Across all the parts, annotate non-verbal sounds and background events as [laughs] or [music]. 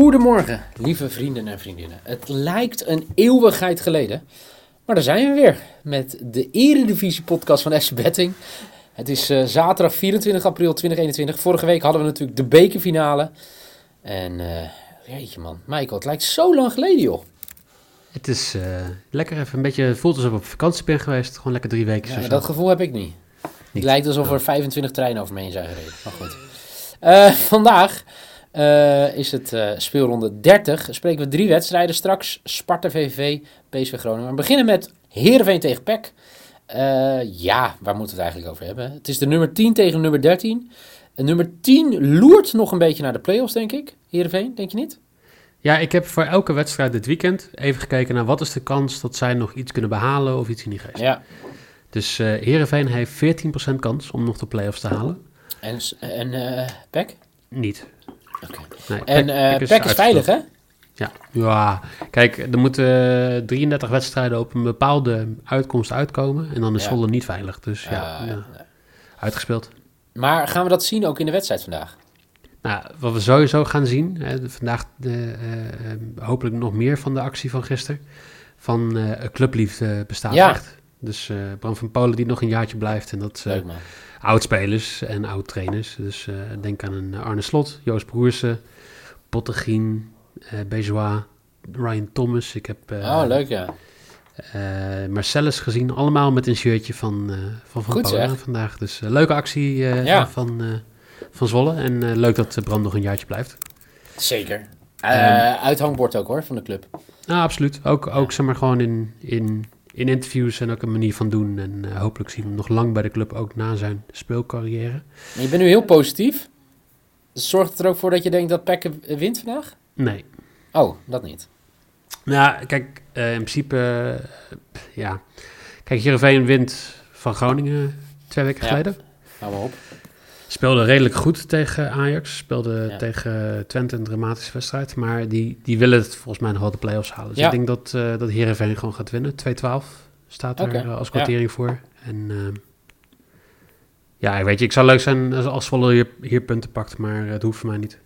Goedemorgen, lieve vrienden en vriendinnen. Het lijkt een eeuwigheid geleden, maar daar zijn we weer met de Eredivisie podcast van FC Betting. Het is uh, zaterdag 24 april 2021. Vorige week hadden we natuurlijk de bekerfinale. En uh, jeetje man, Michael, het lijkt zo lang geleden joh. Het is uh, lekker even een beetje, voelt alsof ik op vakantie ben geweest. Gewoon lekker drie weken. Ja, dat gevoel heb ik niet. niet. Het lijkt alsof er 25 treinen over me heen zijn gereden. Maar goed. vandaag uh, is het uh, speelronde 30. Spreken we drie wedstrijden straks. Sparta VVV, PSV Groningen. We beginnen met Heerenveen tegen PEC. Uh, ja, waar moeten we het eigenlijk over hebben? Het is de nummer 10 tegen nummer 13. En nummer 10 loert nog een beetje naar de play-offs, denk ik. Heerenveen, denk je niet? Ja, ik heb voor elke wedstrijd dit weekend even gekeken naar wat is de kans dat zij nog iets kunnen behalen of iets in die geest. Ja. Dus uh, Heerenveen heeft 14% kans om nog de play-offs te halen. En, en uh, PEC? Niet. Okay. Nee, en uh, PEC, PEC is, is veilig, hè? Ja. ja, kijk, er moeten 33 wedstrijden op een bepaalde uitkomst uitkomen. En dan is ja. Zwolle niet veilig. Dus ja, uh, ja. Nee. uitgespeeld. Maar gaan we dat zien ook in de wedstrijd vandaag? Nou, wat we sowieso gaan zien, hè, vandaag de, uh, hopelijk nog meer van de actie van gisteren. Van uh, clubliefde bestaat ja. echt. Dus uh, Bram van Polen die nog een jaartje blijft. En dat man. oud-spelers en oud-trainers. Dus uh, denk aan een Arne Slot, Joost Broersen, Pottegien, uh, Bejois, Ryan Thomas. Ik heb oh, leuk ja. Marcellus gezien, allemaal met een shirtje van Van, van Goed, Polen zeg. vandaag. Dus leuke actie Ja. van, van Zwolle. En leuk dat Bram nog een jaartje blijft. Zeker. Uh, uithangbord ook hoor, van de club. Nou, absoluut. Ook, ook zeg maar gewoon in, in, in interviews en ook een manier van doen. En uh, hopelijk zien we hem nog lang bij de club, ook na zijn speelcarrière. Je bent nu heel positief. Zorgt het er ook voor dat je denkt dat Peck wint vandaag? Nee. Oh, dat niet. Nou, kijk, uh, in principe, ja. Kijk, Heerenveen wint van Groningen twee weken Ja. geleden. Hou maar op. Speelde redelijk goed tegen Ajax. Speelde Ja. tegen Twente een dramatische wedstrijd. Maar die, die willen het volgens mij nog wel de play-offs halen. Dus Ja. ik denk dat, uh, dat Heerenveen gewoon gaat winnen. 2-12 staat er uh, als ja. kwartering voor. En uh, ja, weet je, ik zou leuk zijn als, als Zwolle hier, hier punten pakt. Maar het hoeft voor mij niet.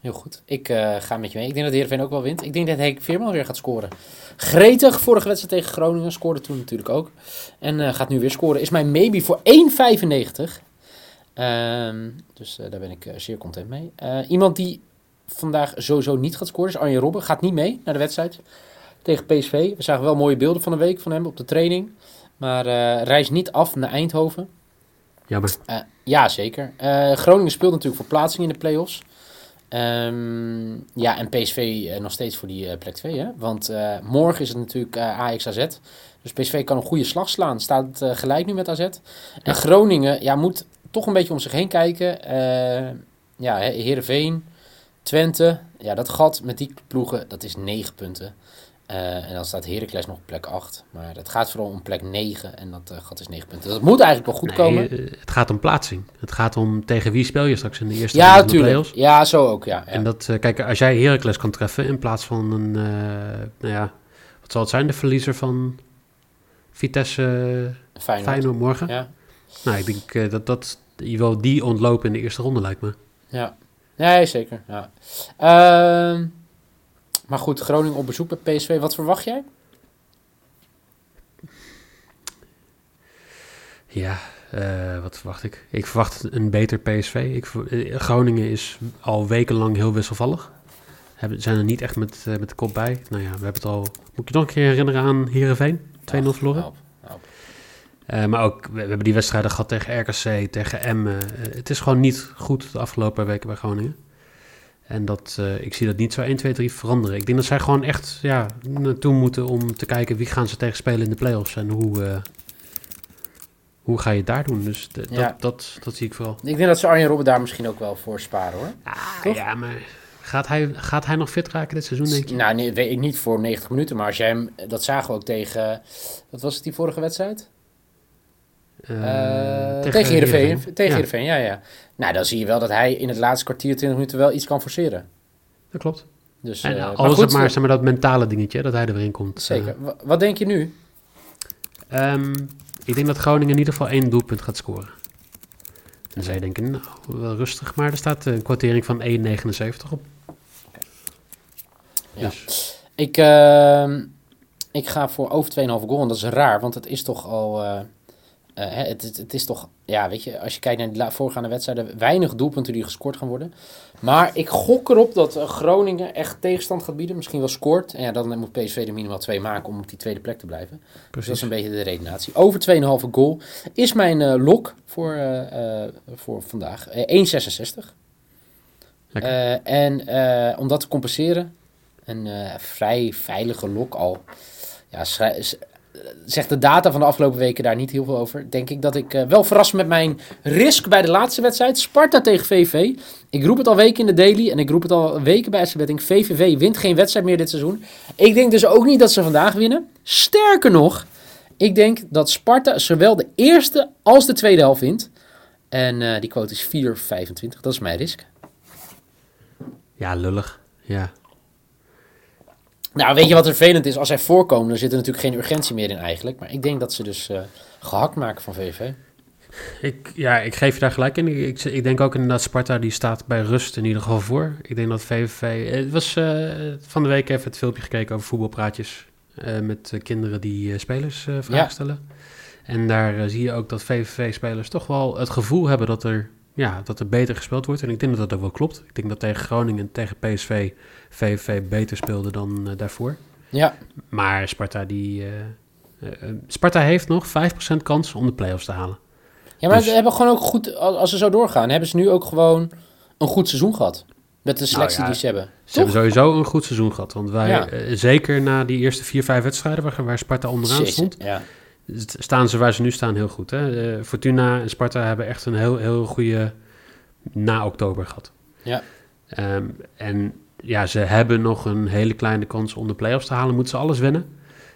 Heel goed. Ik uh, ga met je mee. Ik denk dat Heerenveen ook wel wint. Ik denk dat Henk Veerman weer gaat scoren. Gretig, vorige wedstrijd tegen Groningen. Scoorde toen natuurlijk ook. En uh, gaat nu weer scoren. Is mijn maybe voor 1,95. Um, dus uh, daar ben ik zeer content mee. iemand die vandaag sowieso niet gaat scoren is Arjen Robben. Gaat niet mee naar de wedstrijd tegen PSV. We zagen wel mooie beelden van de week van hem op de training. Maar reist niet af naar Eindhoven. Jammer. ja, zeker. Groningen speelt natuurlijk voor plaatsing in de play-offs. Um, ja, en PSV uh, nog steeds voor die uh, plek 2. Hè? Want uh, morgen is het natuurlijk Ajax AZ. Dus PSV kan een goede slag slaan. Staat gelijk nu met AZ. En. Groningen ja, moet toch een beetje om zich heen kijken. ja, Heerenveen, Twente. Ja, dat gat met die ploegen, dat is 9 punten. Uh, en dan staat Heracles nog op plek 8. Maar het gaat vooral om plek 9. En dat uh, gat is 9 punten. Dat moet eigenlijk wel goed komen. Uh, het gaat om plaatsing. Het gaat om tegen wie speel je straks in de eerste Ja, natuurlijk. Ja, zo ook. Ja, ja. En dat, uh, kijk, als jij Heracles kan treffen in plaats van een, nou ja, wat zal het zijn, de verliezer van Vitesse Feyenoord, Feyenoord morgen? Ja. Nou, ik denk dat, dat je wel die ontlopen in de eerste ronde lijkt me. Ja, nee, zeker. Ja. Uh, maar goed, Groningen op bezoek bij PSV. Wat verwacht jij? Ja, uh, wat verwacht ik? Ik verwacht een beter PSV. Ik, uh, Groningen is al wekenlang heel wisselvallig. Hebben, zijn er niet echt met, uh, met de kop bij. Nou ja, we hebben het al... Moet je nog een keer herinneren aan Heerenveen? 2-0 verloren. Help, help. Uh, maar ook, we, we, hebben die wedstrijden gehad tegen RKC, tegen Emmen. Het is gewoon niet goed de afgelopen weken bij Groningen. En dat, uh, ik zie dat niet zo 1, 2, 3 veranderen. Ik denk dat zij gewoon echt ja, naartoe moeten om te kijken wie gaan ze tegen spelen in de play-offs. En hoe, hoe ga je het daar doen? Dus de- Ja. dat, dat, dat zie ik vooral. Ik denk dat ze Arjen Robben daar misschien ook wel voor sparen hoor. Ah, ja, maar gaat hij, gaat hij nog fit raken dit seizoen, denk je? Nou, nee, weet ik niet voor 90 minuten, maar als jij hem, dat zagen we ook tegen, wat was het die vorige wedstrijd? Eh, Eh, tegen Heerenveen. Heerenveen. Tegen Ja, Heerenveen, ja, ja. Nou, dan zie je wel dat hij in het laatste kwartier, 20 minuten wel iets kan forceren. Dat klopt. Dus, En, eh, al maar maar, zeg maar dat mentale dingetje, dat hij er weer in komt. Zeker. Wa- Wat denk je nu? Eh, ehm, ik denk dat Groningen in ieder geval één doelpunt gaat scoren. En je denken, nou, wel rustig. Maar er staat een kwartering van 1,79 op. Ja. Dus Ik, ehm, ik ga voor over 2,5 goal. En dat is raar, want het is toch al... eh, het, het, het is toch... Ja, weet je, als je kijkt naar de voorgaande wedstrijden... weinig doelpunten die gescoord gaan worden. Maar ik gok erop dat eh, Groningen echt tegenstand gaat bieden. Misschien wel scoort. En ja, dan moet PSV er minimaal twee maken om op die tweede plek te blijven. Dus dat is een beetje de redenatie. Over 2,5 goal is mijn eh lok voor, voor vandaag. Eh, 1,66. Lekker. Eh, en om dat te compenseren, een vrij veilige lok al. Ja, zegt de data van de afgelopen weken daar niet heel veel over. Denk ik dat ik eh, wel verras met mijn risk bij de laatste wedstrijd. Sparta tegen VV. Ik roep het al weken in de daily en ik roep het al weken bij SC. VVV wint geen wedstrijd meer dit seizoen. Ik denk dus ook niet dat ze vandaag winnen. Sterker nog, ik denk dat Sparta zowel de eerste als de tweede helft wint. En eh, die quote is 4,25. Dat is mijn risk. Ja, lullig. Ja. Nou, weet je wat vervelend is? Als zij voorkomen, dan zit er natuurlijk geen urgentie meer in eigenlijk. Maar ik denk dat ze dus eh, gehakt maken van VV. Ik, ja, ik geef je daar gelijk in. Ik, ik, ik denk ook inderdaad Sparta, die staat bij rust in ieder geval voor. Ik denk dat VVV... Het was eh, van de week even het filmpje gekeken over voetbalpraatjes. eh, met kinderen die spelers vragen Ja. stellen. En daar zie je ook dat VVV-spelers toch wel het gevoel hebben dat er, ja, dat er beter gespeeld wordt. En ik denk dat dat ook wel klopt. Ik denk dat tegen Groningen en tegen PSV VVV beter speelde dan eh, daarvoor. Ja, Maar Sparta, die, eh, eh, Sparta heeft nog 5% kans om de play-offs te halen. ja maar Dus- ze hebben gewoon ook goed, als ze zo doorgaan, hebben ze nu ook gewoon een goed seizoen gehad. Met de selectie Nou ja, die ze hebben. Ze hebben sowieso een goed seizoen gehad. Want wij, Ja. zeker na die eerste vier, vijf wedstrijden waar, waar Sparta onderaan Jezus, stond, Ja. St- staan ze waar ze nu staan heel goed. Hè? Eh, Fortuna en Sparta hebben echt een heel, heel goede na-oktober gehad. Ja. Ehm, en ja, ze hebben nog een hele kleine kans om de play-offs te halen. Moeten ze alles winnen.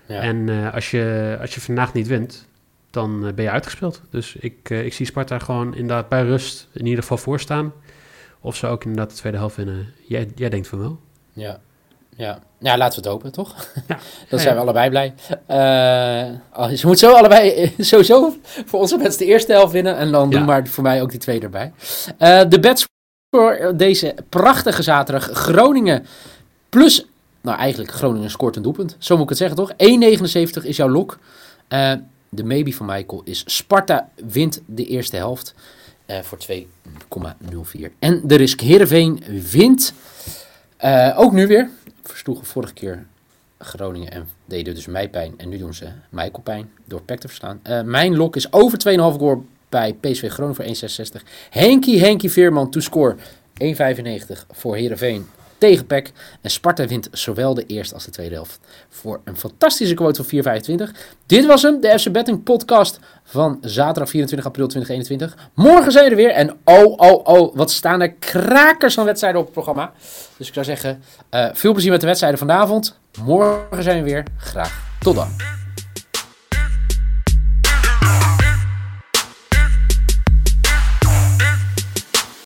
Ja. En eh, als, je, als je vandaag niet wint, dan eh, ben je uitgespeeld. Dus ik, ik zie Sparta gewoon inderdaad bij rust in ieder geval voorstaan. Of ze ook inderdaad de tweede helft winnen. Jij, jij denkt van wel. Ja. Ja. ja, laten we het hopen, toch? Ja. [laughs] Dan Ja, zijn we allebei blij. Oh, ze moet zo allebei, [laughs] sowieso voor onze best de eerste helft winnen. En dan Ja. doen maar voor mij ook die tweede erbij. Eh, de bets voor deze prachtige zaterdag. Groningen plus, nou eigenlijk Groningen scoort een doelpunt. Zo moet ik het zeggen, toch? 1,79 is jouw lok. Eh, de maybe van Michael is Sparta wint de eerste helft voor 2,04. En de risk Heerenveen wint ook nu weer. Versloegen vorige keer Groningen en deden dus mij pijn. En nu doen ze Michael pijn door Peck te verslaan. Eh, mijn lok is over 2,5 goal bij PSV Groningen voor 1,66. Henkie Henkie Veerman to score 1,95 voor Heerenveen PEC. En Sparta wint zowel de eerste als de tweede helft voor een fantastische quote van 4,25. Dit was hem, de FC Betting podcast van zaterdag 24 april 2021. Morgen zijn we er weer en oh, oh, oh, wat staan er krakers van wedstrijden op het programma. Dus ik zou zeggen, eh, veel plezier met de wedstrijden vanavond. Morgen zijn we weer. Graag tot dan.